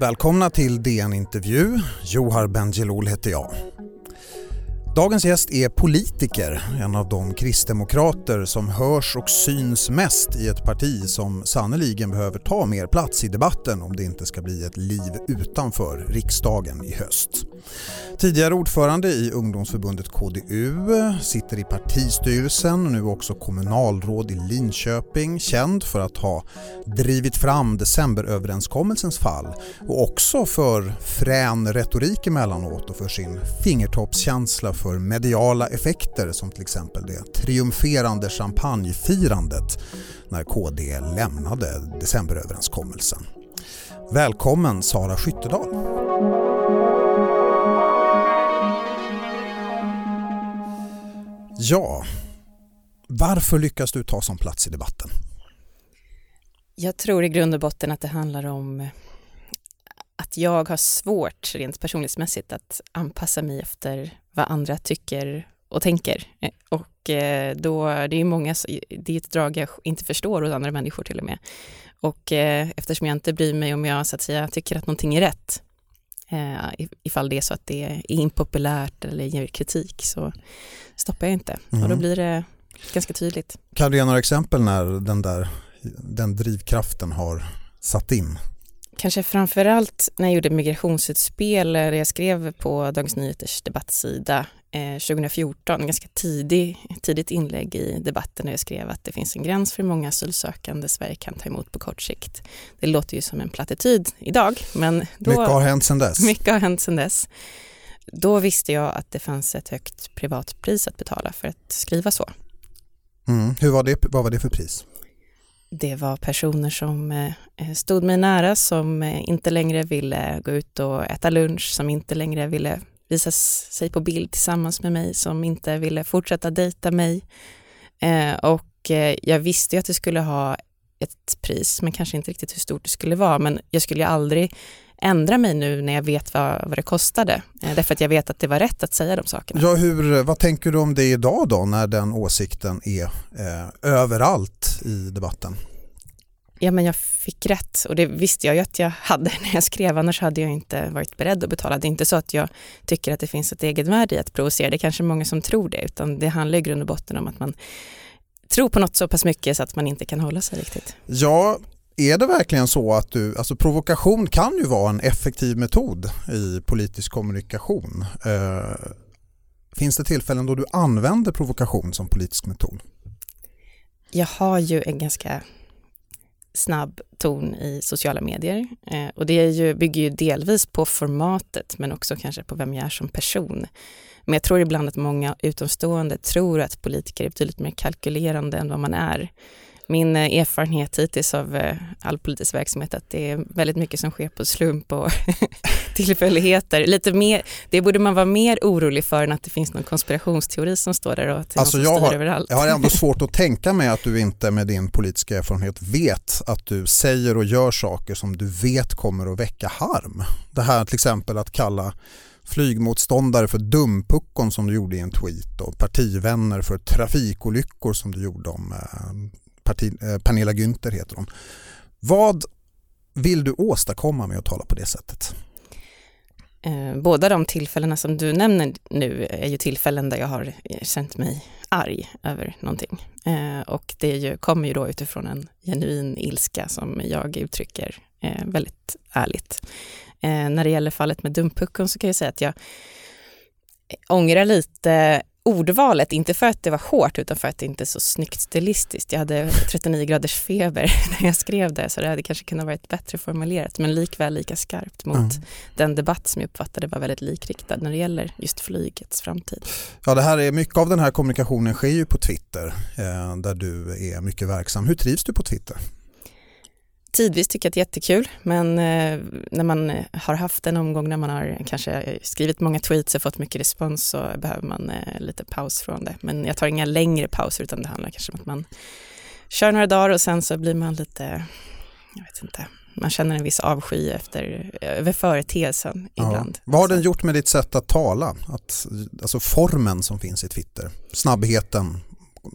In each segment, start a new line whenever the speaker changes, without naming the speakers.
Välkomna till DN Intervju. Johar Bendjelloul heter jag. Dagens gäst är politiker, en av de kristdemokrater som hörs och syns mest i ett parti som sannoliken behöver ta mer plats i debatten om det inte ska bli ett liv utanför riksdagen i höst. Tidigare ordförande i ungdomsförbundet KDU, sitter i partistyrelsen och nu också kommunalråd i Linköping, känd för att ha drivit fram decemberöverenskommelsens fall och också för frän retorik emellanåt och för sin fingertoppskänsla för mediala effekter som till exempel det triumferande champagnefirandet när KD lämnade decemberöverenskommelsen. Välkommen Sara Skyttedal. Ja, varför lyckas du ta sån plats i debatten?
Jag tror i grund och botten att det handlar om att jag har svårt rent personlighetsmässigt att anpassa mig efter vad andra tycker och tänker. Och eh, då, det är många, det är ett drag jag inte förstår hos andra människor till och med. Och eh, eftersom jag inte bryr mig om jag så att säga tycker att någonting är rätt, eh, ifall det är så att det är impopulärt eller ger kritik så stoppar jag inte. Mm. Och då mm. blir det ganska tydligt.
Kan du ge några exempel när den där den drivkraften har satt in?
Kanske framförallt när jag gjorde migrationsutspel, där jag skrev på Dagens Nyheters debattsida eh, 2014, ganska tidig, tidigt inlägg i debatten där jag skrev att det finns en gräns för hur många asylsökande Sverige kan ta emot på kort sikt. Det låter ju som en plattityd idag, men
då, mycket har hänt sedan dess.
Mycket har hänt sedan dess. Då visste jag att det fanns ett högt privatpris att betala för att skriva så.
Mm. Hur var det, vad var det för pris?
Det var personer som eh, Eh, stod mig nära, som eh, inte längre ville gå ut och äta lunch, som inte längre ville visa sig på bild tillsammans med mig, som inte ville fortsätta dejta mig. Eh, och jag visste ju att det skulle ha ett pris, men kanske inte riktigt hur stort det skulle vara. Men jag skulle ju aldrig ändra mig nu när jag vet vad, vad det kostade. Därför att jag vet att det var rätt att säga de sakerna.
Ja, hur, vad tänker du om det idag då när den åsikten är eh, överallt i debatten?
Ja, men jag fick rätt och det visste jag ju att jag hade när jag skrev, annars hade jag inte varit beredd att betala. Det är inte så att jag tycker att det finns ett egenvärde i att provocera, det är kanske många som tror det, utan det handlar i grund och botten om att man tror på något så pass mycket så att man inte kan hålla sig riktigt.
Ja, är det verkligen så att du, alltså provokation kan ju vara en effektiv metod i politisk kommunikation. Eh, finns det tillfällen då du använder provokation som politisk metod?
Jag har ju en ganska snabb ton i sociala medier. Eh, och det är ju, bygger ju delvis på formatet men också kanske på vem jag är som person. Men jag tror ibland att många utomstående tror att politiker är betydligt mer kalkylerande än vad man är min eh, erfarenhet hittills av eh, all politisk verksamhet att det är väldigt mycket som sker på slump och tillfälligheter. Lite mer, det borde man vara mer orolig för än att det finns någon konspirationsteori som står där och
alltså jag har, överallt. Jag har ändå svårt att tänka mig att du inte med din politiska erfarenhet vet att du säger och gör saker som du vet kommer att väcka harm. Det här till exempel att kalla flygmotståndare för dumpuckon som du gjorde i en tweet och partivänner för trafikolyckor som du gjorde om eh, Parti, eh, Pernilla Günther heter hon. Vad vill du åstadkomma med att tala på det sättet?
Eh, båda de tillfällena som du nämner nu är ju tillfällen där jag har eh, känt mig arg över någonting. Eh, och det ju, kommer ju då utifrån en genuin ilska som jag uttrycker eh, väldigt ärligt. Eh, när det gäller fallet med Dumpucken så kan jag säga att jag ångrar lite ordvalet, inte för att det var hårt utan för att det inte är så snyggt stilistiskt. Jag hade 39 graders feber när jag skrev det så det hade kanske kunnat varit bättre formulerat men likväl lika skarpt mot mm. den debatt som jag uppfattade var väldigt likriktad när det gäller just flygets framtid.
Ja, det här är, mycket av den här kommunikationen sker ju på Twitter eh, där du är mycket verksam. Hur trivs du på Twitter?
Tidvis tycker jag att det är jättekul, men eh, när man har haft en omgång när man har kanske skrivit många tweets och fått mycket respons så behöver man eh, lite paus från det. Men jag tar inga längre pauser utan det handlar kanske om att man kör några dagar och sen så blir man lite, jag vet inte, man känner en viss avsky efter, över företeelsen ja. ibland.
Vad har den gjort med ditt sätt att tala? Att, alltså formen som finns i Twitter, snabbheten,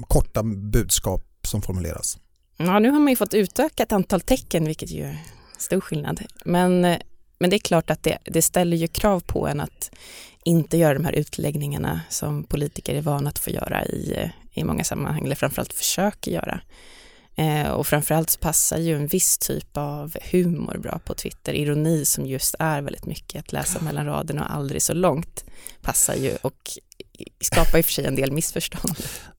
korta budskap som formuleras?
Ja, nu har man ju fått utöka ett antal tecken, vilket ju är stor skillnad. Men eh, men det är klart att det, det ställer ju krav på en att inte göra de här utläggningarna som politiker är vana att få göra i, i många sammanhang, eller framförallt försöker göra. Eh, och framförallt så passar ju en viss typ av humor bra på Twitter. Ironi som just är väldigt mycket att läsa mellan raderna och aldrig så långt passar ju och skapar i och för sig en del missförstånd.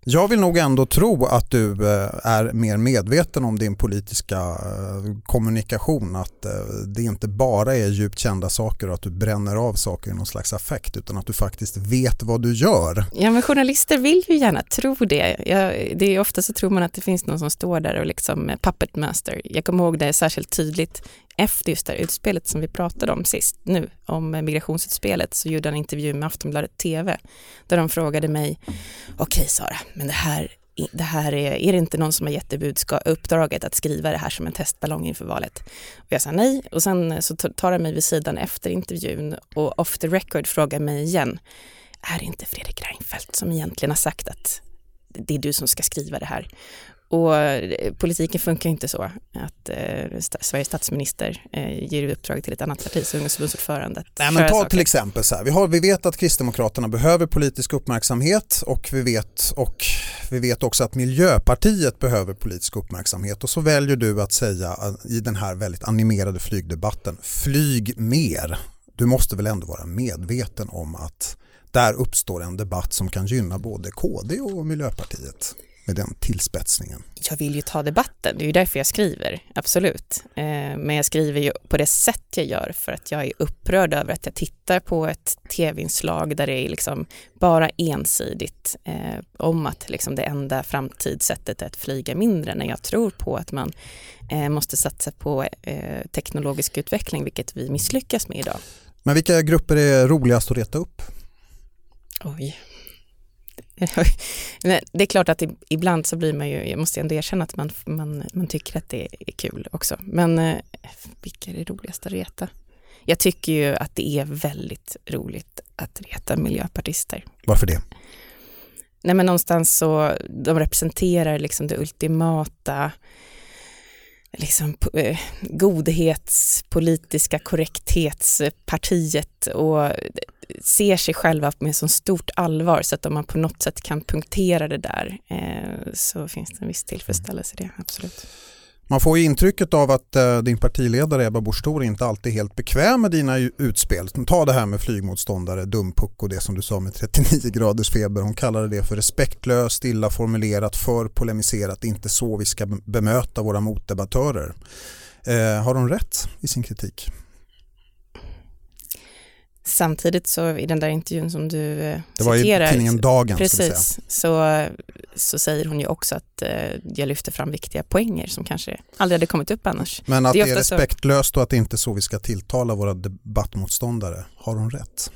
Jag vill nog ändå tro att du eh, är mer medveten om din politiska eh, kommunikation. Att eh, det inte bara är djupt kända saker och att du bränner av saker i någon slags affekt utan att du faktiskt vet vad du gör.
Ja men journalister vill ju gärna tro det. Ja, det är ofta så tror man att det finns någon som står där och liksom puppet master. Jag kommer ihåg det särskilt tydligt efter just det här utspelet som vi pratade om sist nu, om migrationsutspelet, så gjorde han en intervju med Aftonbladet TV, där de frågade mig, okej Sara, men det här, det här är, är det inte någon som har gett budskap, uppdraget att skriva det här som en testballong inför valet? Och jag sa nej, och sen eh, så tar han mig vid sidan efter intervjun och off the record frågar mig igen, är det inte Fredrik Reinfeldt som egentligen har sagt att det är du som ska skriva det här? Och eh, politiken funkar inte så att eh, Sveriges statsminister eh, ger uppdrag till ett annat partis ungdomsförbundsordförande.
Nej, men ta till exempel så här, vi, har, vi vet att Kristdemokraterna behöver politisk uppmärksamhet och vi, vet, och vi vet också att Miljöpartiet behöver politisk uppmärksamhet och så väljer du att säga eh, i den här väldigt animerade flygdebatten, flyg mer. Du måste väl ändå vara medveten om att där uppstår en debatt som kan gynna både KD och Miljöpartiet med den tillspetsningen?
Jag vill ju ta debatten, det är ju därför jag skriver, absolut. Eh, men jag skriver ju på det sätt jag gör för att jag är upprörd över att jag tittar på ett tv-inslag där det är liksom bara ensidigt eh, om att liksom det enda framtidssättet är att flyga mindre när jag tror på att man eh, måste satsa på teknologisk utveckling, vilket vi misslyckas med idag.
Men vilka grupper är roligast att reta upp?
Oj. det är klart att ibland så blir man ju, jag måste ändå erkänna att man, man, man tycker att det är kul också. Men eh, vilka är det roligaste att reta? Jag tycker ju att det är väldigt roligt att reta miljöpartister.
Varför det?
Nej men någonstans så, de representerar liksom det ultimata liksom, eh, godhetspolitiska korrekthetspartiet och ser sig själva med så stort allvar så att om man på något sätt kan punktera det där eh, så finns det en viss tillfredsställelse i det, absolut.
Man får ju intrycket av att eh, din partiledare Ebba Busch Thor inte alltid är helt bekväm med dina utspel. Ta det här med flygmotståndare, dumpuck och det som du sa med 39 graders feber. Hon kallade det för respektlöst, illa formulerat, för polemiserat, inte så vi ska bemöta våra motdebattörer. Eh, har hon rätt i sin kritik?
Samtidigt så i den där intervjun som du
eh, Det var citerar, i tidningen Dagen.
Precis, så, så säger hon ju också att eh, jag lyfter fram viktiga poänger som kanske aldrig hade kommit upp annars.
Men att det är, det är respektlöst så... och att det inte är så vi ska tilltala våra debattmotståndare, har hon rätt?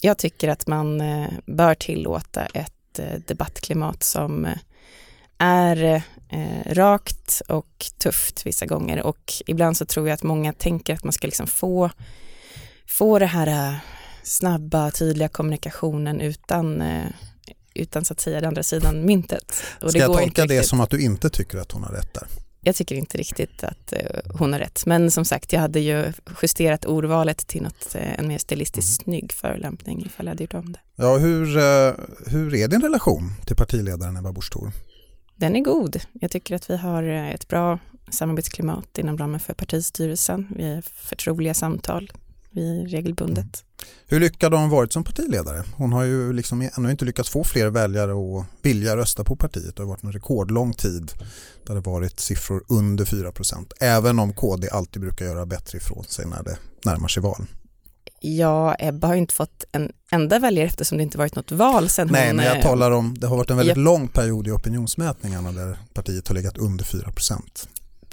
Jag tycker att man eh, bör tillåta ett eh, debattklimat som eh, är eh, rakt och tufft vissa gånger och ibland så tror jag att många tänker att man ska liksom få få det här äh, snabba, tydliga kommunikationen utan, äh, utan så att säga den andra sidan myntet.
Och Ska jag tolka det som att du inte tycker att hon har rätt där?
Jag tycker inte riktigt att äh, hon har rätt. Men som sagt, jag hade ju justerat ordvalet till något, en mer stilistiskt mm. snygg förolämpning ifall jag hade gjort om det.
Ja, hur, hur är din relation till partiledaren Ebba Busch?
Den är god. Jag tycker att vi har ett bra samarbetsklimat inom ramen för partistyrelsen. Vi har förtroliga samtal vi regelbundet. Mm.
Hur lyckad har hon varit som partiledare? Hon har ju liksom ännu inte lyckats få fler väljare att vilja rösta på partiet. Det har varit en rekordlång tid där det varit siffror under 4% Även om KD alltid brukar göra bättre ifrån sig när det närmar sig val.
Ja, Ebba har inte fått en enda väljare eftersom det inte varit något val sen
Nej,
hon...
men jag talar om, det har varit en väldigt jag... lång period i opinionsmätningarna där partiet har legat under 4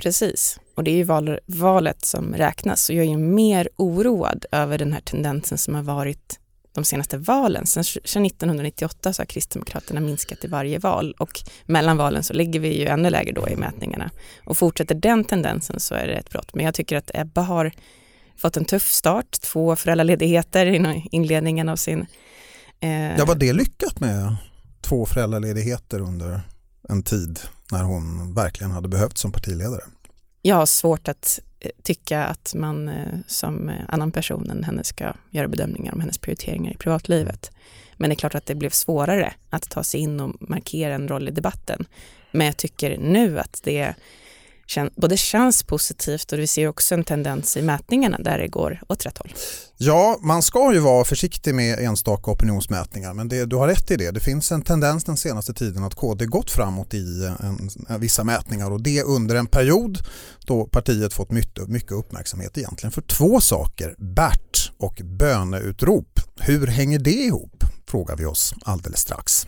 Precis, och det är ju val, valet som räknas. Så jag är mer oroad över den här tendensen som har varit de senaste valen. Sen, sedan 1998 så har Kristdemokraterna minskat i varje val och mellan valen så ligger vi ju ännu lägre då i mätningarna. Och fortsätter den tendensen så är det ett brott. Men jag tycker att Ebba har fått en tuff start, två föräldraledigheter i inledningen av sin...
Eh... Ja, var det lyckat med två föräldraledigheter under en tid när hon verkligen hade behövt som partiledare?
Jag har svårt att eh, tycka att man eh, som eh, annan person än henne ska göra bedömningar om hennes prioriteringar i privatlivet. Men det är klart att det blev svårare att ta sig in och markera en roll i debatten. Men jag tycker nu att det både känns positivt och vi ser också en tendens i mätningarna där det går åt rätt håll.
Ja, man ska ju vara försiktig med enstaka opinionsmätningar men det, du har rätt i det. Det finns en tendens den senaste tiden att KD gått framåt i en, en, vissa mätningar och det under en period då partiet fått mycket, mycket uppmärksamhet egentligen för två saker, Bert och böneutrop. Hur hänger det ihop? Frågar vi oss alldeles strax.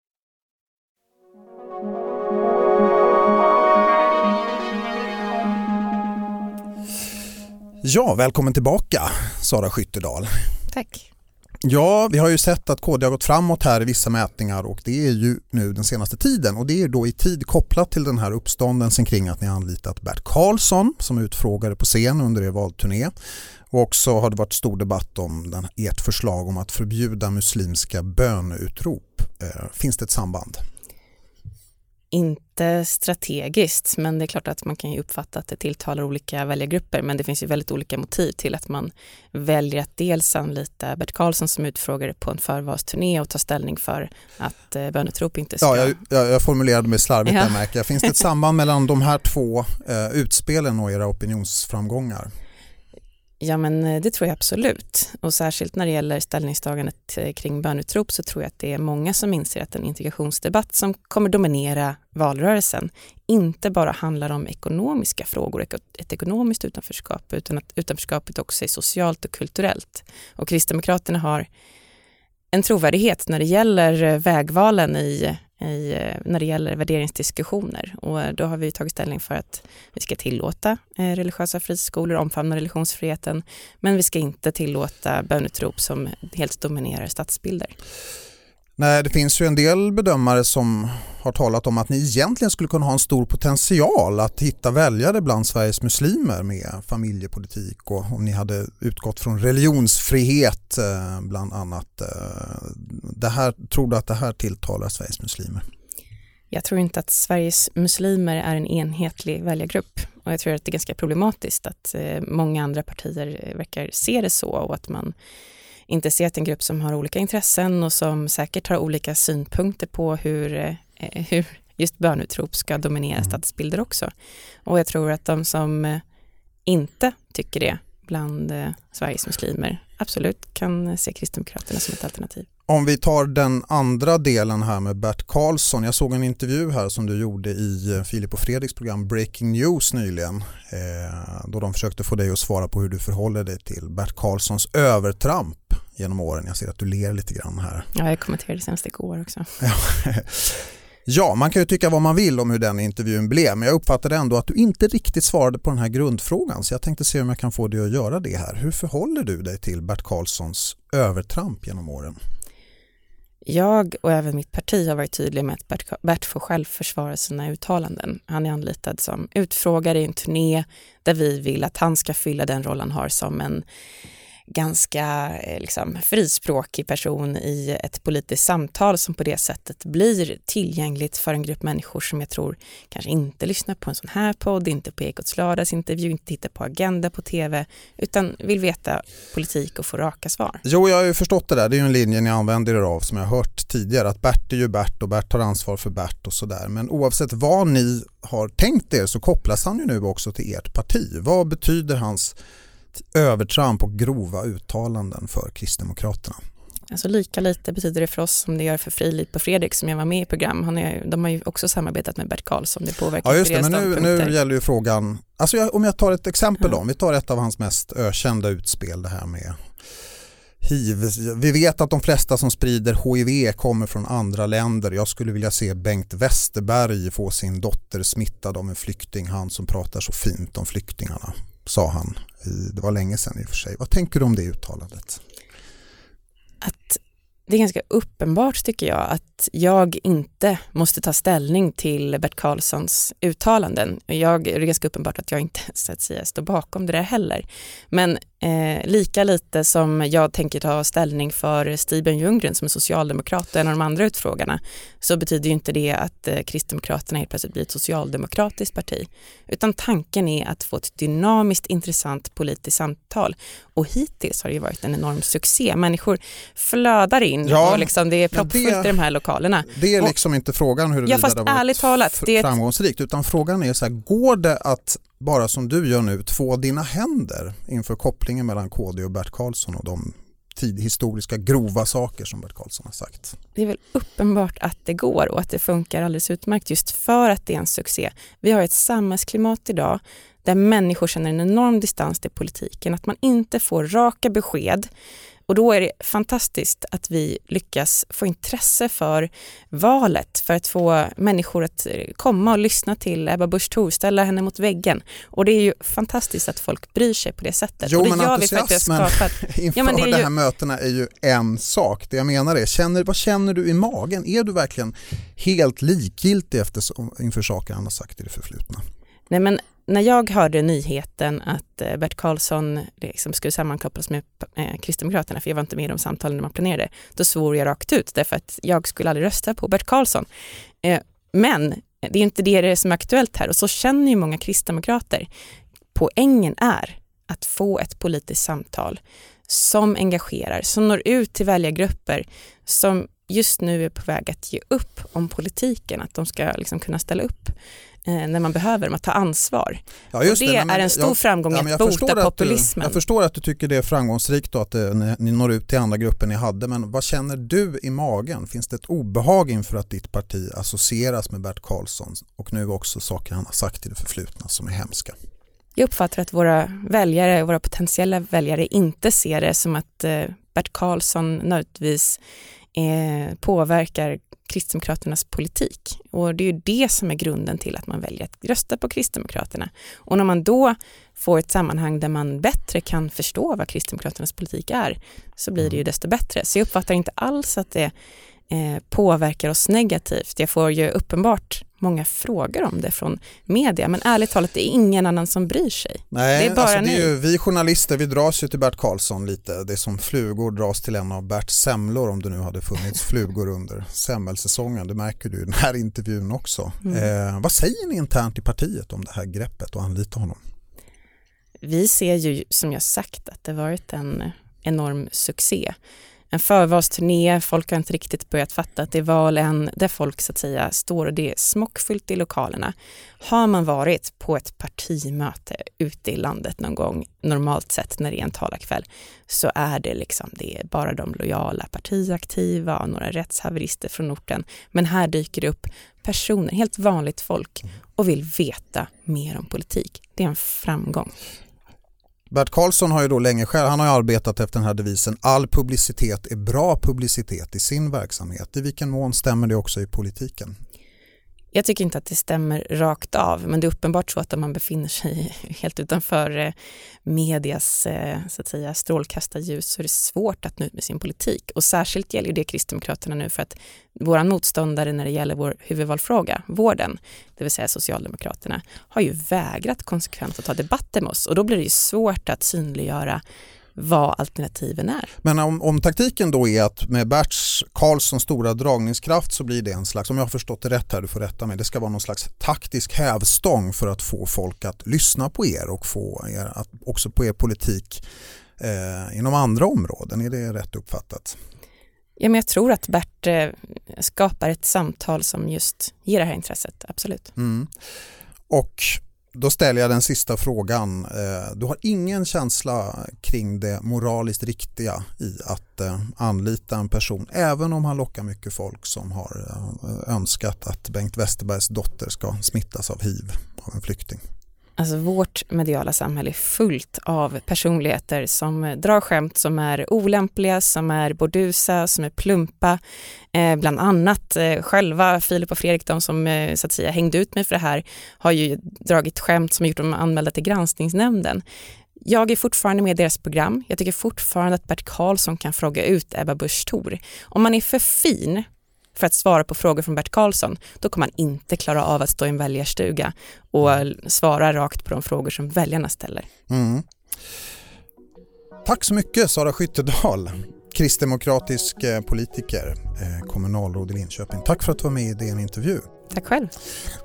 Ja, välkommen tillbaka Sara Skyttedal.
Tack.
Ja, vi har ju sett att KD har gått framåt här i vissa mätningar och det är ju nu den senaste tiden och det är då i tid kopplat till den här uppståndelsen kring att ni anlitat Bert Karlsson som utfrågare på scen under er valturné. Och också har det varit stor debatt om den, ert förslag om att förbjuda muslimska böneutrop. Eh, finns det ett samband?
Inte strategiskt, men det är klart att man kan ju uppfatta att det tilltalar olika väljargrupper. Men det finns ju väldigt olika motiv till att man väljer att dels anlita Bert Karlsson som utfrågare på en förvalsturné och ta ställning för att eh, bönetrop inte ska...
Ja, jag, jag, jag formulerade mig slarvigt ja. där märker jag. Finns det ett samband mellan de här två eh, utspelen och era opinionsframgångar?
Ja, men eh, det tror jag absolut. Och särskilt när det gäller ställningstagandet eh, kring bönutrop så tror jag att det är många som inser att en integrationsdebatt som kommer dominera valrörelsen inte bara handlar om ekonomiska frågor, ett ekonomiskt utanförskap, utan att utanförskapet också är socialt och kulturellt. Och Kristdemokraterna har en trovärdighet när det gäller eh, vägvalen i i, eh, när det gäller värderingsdiskussioner. Och eh, då har vi tagit ställning för att vi ska tillåta eh, religiösa friskolor, omfamna religionsfriheten, men vi ska inte tillåta bönutrop som helt dominerar stadsbilder.
Nej, det finns ju en del bedömare som har talat om att ni egentligen skulle kunna ha en stor potential att hitta väljare bland Sveriges muslimer med familjepolitik och om ni hade utgått från religionsfrihet eh, bland annat. Eh, det här, tror du att det här tilltalar Sveriges muslimer?
Jag tror inte att Sveriges muslimer är en enhetlig väljargrupp och jag tror att det är ganska problematiskt att eh, många andra partier verkar se det så och att man inte sett en grupp som har olika intressen och som säkert har olika synpunkter på hur, eh, hur just bönutrop ska dominera mm. stadsbilder också. Och jag tror att de som inte tycker det bland eh, Sveriges muslimer absolut kan se Kristdemokraterna som ett alternativ.
Om vi tar den andra delen här med Bert Karlsson. Jag såg en intervju här som du gjorde i Filip och Fredriks program Breaking News nyligen. Eh, då de försökte få dig att svara på hur du förhåller dig till Bert Karlssons övertramp genom åren. Jag ser att du ler lite grann här.
Ja, jag kommenterade senast igår också.
Ja, man kan ju tycka vad man vill om hur den intervjun blev men jag uppfattade ändå att du inte riktigt svarade på den här grundfrågan så jag tänkte se om jag kan få dig att göra det här. Hur förhåller du dig till Bert Karlssons övertramp genom åren?
Jag och även mitt parti har varit tydliga med att Bert, får själv försvara sina uttalanden. Han är anlitad som utfrågare i en turné där vi vill att han ska fylla den roll han har som en ganska eh, liksom, frispråkig person i ett politiskt samtal som på det sättet blir tillgängligt för en grupp människor som jag tror kanske inte lyssnar på en sån här podd, inte på Ekots lördagsintervju, inte tittar på Agenda på tv, utan vill veta politik och få raka svar.
Jo, jag har ju förstått det där. Det är ju en linje ni använder er av som jag har hört tidigare, att Bert är ju Bert och Bert tar ansvar för Bert och sådär. Men oavsett vad ni har tänkt er så kopplas han ju nu också till ert parti. Vad betyder hans övertramp och grova uttalanden för Kristdemokraterna.
Alltså lika lite betyder det för oss som det gör för Frilid på Fredrik som jag var med i program. Han är, de har ju också samarbetat med Bert Karlsson. Det påverkar
ja, just det, men nu, nu gäller ju frågan, alltså jag, om jag tar ett exempel då, om vi tar ett av hans mest ökända utspel, det här med hiv. Vi vet att de flesta som sprider hiv kommer från andra länder. Jag skulle vilja se Bengt Westerberg få sin dotter smittad av en flykting, han som pratar så fint om flyktingarna, sa han. Det var länge sedan i och för sig. Vad tänker du om det uttalandet?
Att det är ganska uppenbart tycker jag att jag inte måste ta ställning till Bert Karlssons uttalanden. Jag, det är ganska uppenbart att jag inte så att säga, står bakom det där heller. Men eh, lika lite som jag tänker ta ställning för Stiben Ljunggren som är socialdemokrat och en av de andra utfrågarna så betyder ju inte det att eh, Kristdemokraterna helt plötsligt blir ett socialdemokratiskt parti. Utan tanken är att få ett dynamiskt intressant politiskt samtal och hittills har det ju varit en enorm succé. Människor flödar in ja, och liksom det är proppfullt i de här lokalerna.
Det är liksom och, inte frågan huruvida ja, det har varit talat, det framgångsrikt utan frågan är så här, går det att bara som du gör nu två dina händer inför kopplingen mellan KD och Bert Karlsson och de historiska grova saker som Bert Karlsson har sagt.
Det är väl uppenbart att det går och att det funkar alldeles utmärkt just för att det är en succé. Vi har ett samhällsklimat idag där människor känner en enorm distans till politiken, att man inte får raka besked och då är det fantastiskt att vi lyckas få intresse för valet, för att få människor att komma och lyssna till Ebba Busch Thor, ställa henne mot väggen. Och det är ju fantastiskt att folk bryr sig på det sättet.
Jo,
och det
men
gör
entusiasmen inför ja, men det de här ju... mötena är ju en sak. Det jag menar är, känner, vad känner du i magen? Är du verkligen helt likgiltig efter, inför saker han har sagt i det förflutna?
Nej men när jag hörde nyheten att eh, Bert Karlsson liksom skulle sammankopplas med eh, Kristdemokraterna, för jag var inte med i de samtalen när man planerade, då svor jag rakt ut därför att jag skulle aldrig rösta på Bert Karlsson. Eh, men det är inte det som är aktuellt här och så känner ju många kristdemokrater. Poängen är att få ett politiskt samtal som engagerar, som når ut till väljargrupper som just nu är på väg att ge upp om politiken, att de ska liksom kunna ställa upp eh, när man behöver dem, att ta ansvar. Ja, och det, det är en stor jag, framgång ja, att bota populismen.
Du, jag förstår att du tycker det är framgångsrikt och att det, ni, ni når ut till andra grupper ni hade, men vad känner du i magen? Finns det ett obehag inför att ditt parti associeras med Bert Karlsson och nu också saker han har sagt i det förflutna som är hemska?
Jag uppfattar att våra väljare, våra potentiella väljare inte ser det som att eh, Bert Karlsson nödvändigtvis eh, påverkar Kristdemokraternas politik. Och det är ju det som är grunden till att man väljer att rösta på Kristdemokraterna. Och när man då får ett sammanhang där man bättre kan förstå vad Kristdemokraternas politik är, så blir det ju desto bättre. Så jag uppfattar inte alls att det eh, påverkar oss negativt. Jag får ju uppenbart många frågor om det från media, men ärligt talat det är ingen annan som bryr sig.
Nej, det är bara alltså det är ju, vi journalister vi dras ju till Bert Karlsson lite, det är som flugor dras till en av Bert semlor om det nu hade funnits flugor under semmelsäsongen, det märker du i den här intervjun också. Mm. Eh, vad säger ni internt i partiet om det här greppet och anlita honom?
Vi ser ju som jag sagt att det varit en enorm succé en förvalsturné, folk har inte riktigt börjat fatta att det är val än, där folk så att säga står och det är smockfullt i lokalerna. Har man varit på ett partimöte ute i landet någon gång, normalt sett när det är en talarkväll, så är det liksom, det är bara de lojala partiaktiva och några rättshaverister från orten. Men här dyker det upp personer, helt vanligt folk och vill veta mer om politik. Det är en framgång.
Bert Karlsson har ju då länge själv, han har arbetat efter den här devisen all publicitet är bra publicitet i sin verksamhet. I vilken mån stämmer det också i politiken?
Jag tycker inte att det stämmer rakt av, men det är uppenbart så att om man befinner sig helt utanför eh, medias eh, så att säga, strålkastarljus så är det svårt att nå ut med sin politik. Och särskilt gäller det Kristdemokraterna nu för att våra motståndare när det gäller vår huvudvalfråga, vården, det vill säga Socialdemokraterna, har ju vägrat konsekvent att ta debatter med oss och då blir det ju svårt att synliggöra vad alternativen är.
Men om, om taktiken då är att med Berts Karlssons stora dragningskraft så blir det en slags, om jag har förstått det rätt här, du får rätta mig, det ska vara någon slags taktisk hävstång för att få folk att lyssna på er och få er att också på er politik eh, inom andra områden. Är det rätt uppfattat?
Ja, men jag tror att Bert eh, skapar ett samtal som just ger det här intresset, absolut.
Mm. Och då ställer jag den sista frågan. Eh, du har ingen känsla kring det moraliskt riktiga i att eh, anlita en person även om han lockar mycket folk som har eh, önskat att Bengt Westerbergs dotter ska smittas av hiv av en flykting?
Alltså vårt mediala samhälle är fullt av personligheter som eh, drar skämt som är olämpliga, som är bordusa, som är plumpa. Eh, bland annat eh, själva Filip och Fredrik, de som eh, så att säga hängde ut mig för det här, har ju dragit skämt som gjort dem anmälda till granskningsnämnden. Jag är fortfarande med i deras program. Jag tycker fortfarande att Bert Karlsson kan fråga ut Ebba Busch Thor. Om man är för fin för att svara på frågor från Bert Karlsson, då kommer man inte klara av att stå i en väljarstuga och svara rakt på de frågor som väljarna ställer.
Mm. Tack så mycket Sara Skyttedal, kristdemokratisk eh, politiker, eh, kommunalråd i Linköping. Tack för att du var med i DN Intervju.
Tack själv.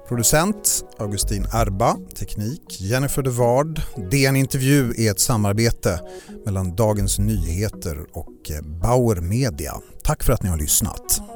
Producent Augustin Erba, teknik Jennifer de Ward. DN Intervju är ett samarbete mellan Dagens Nyheter och eh, Bauer Media. Tack för att ni har lyssnat.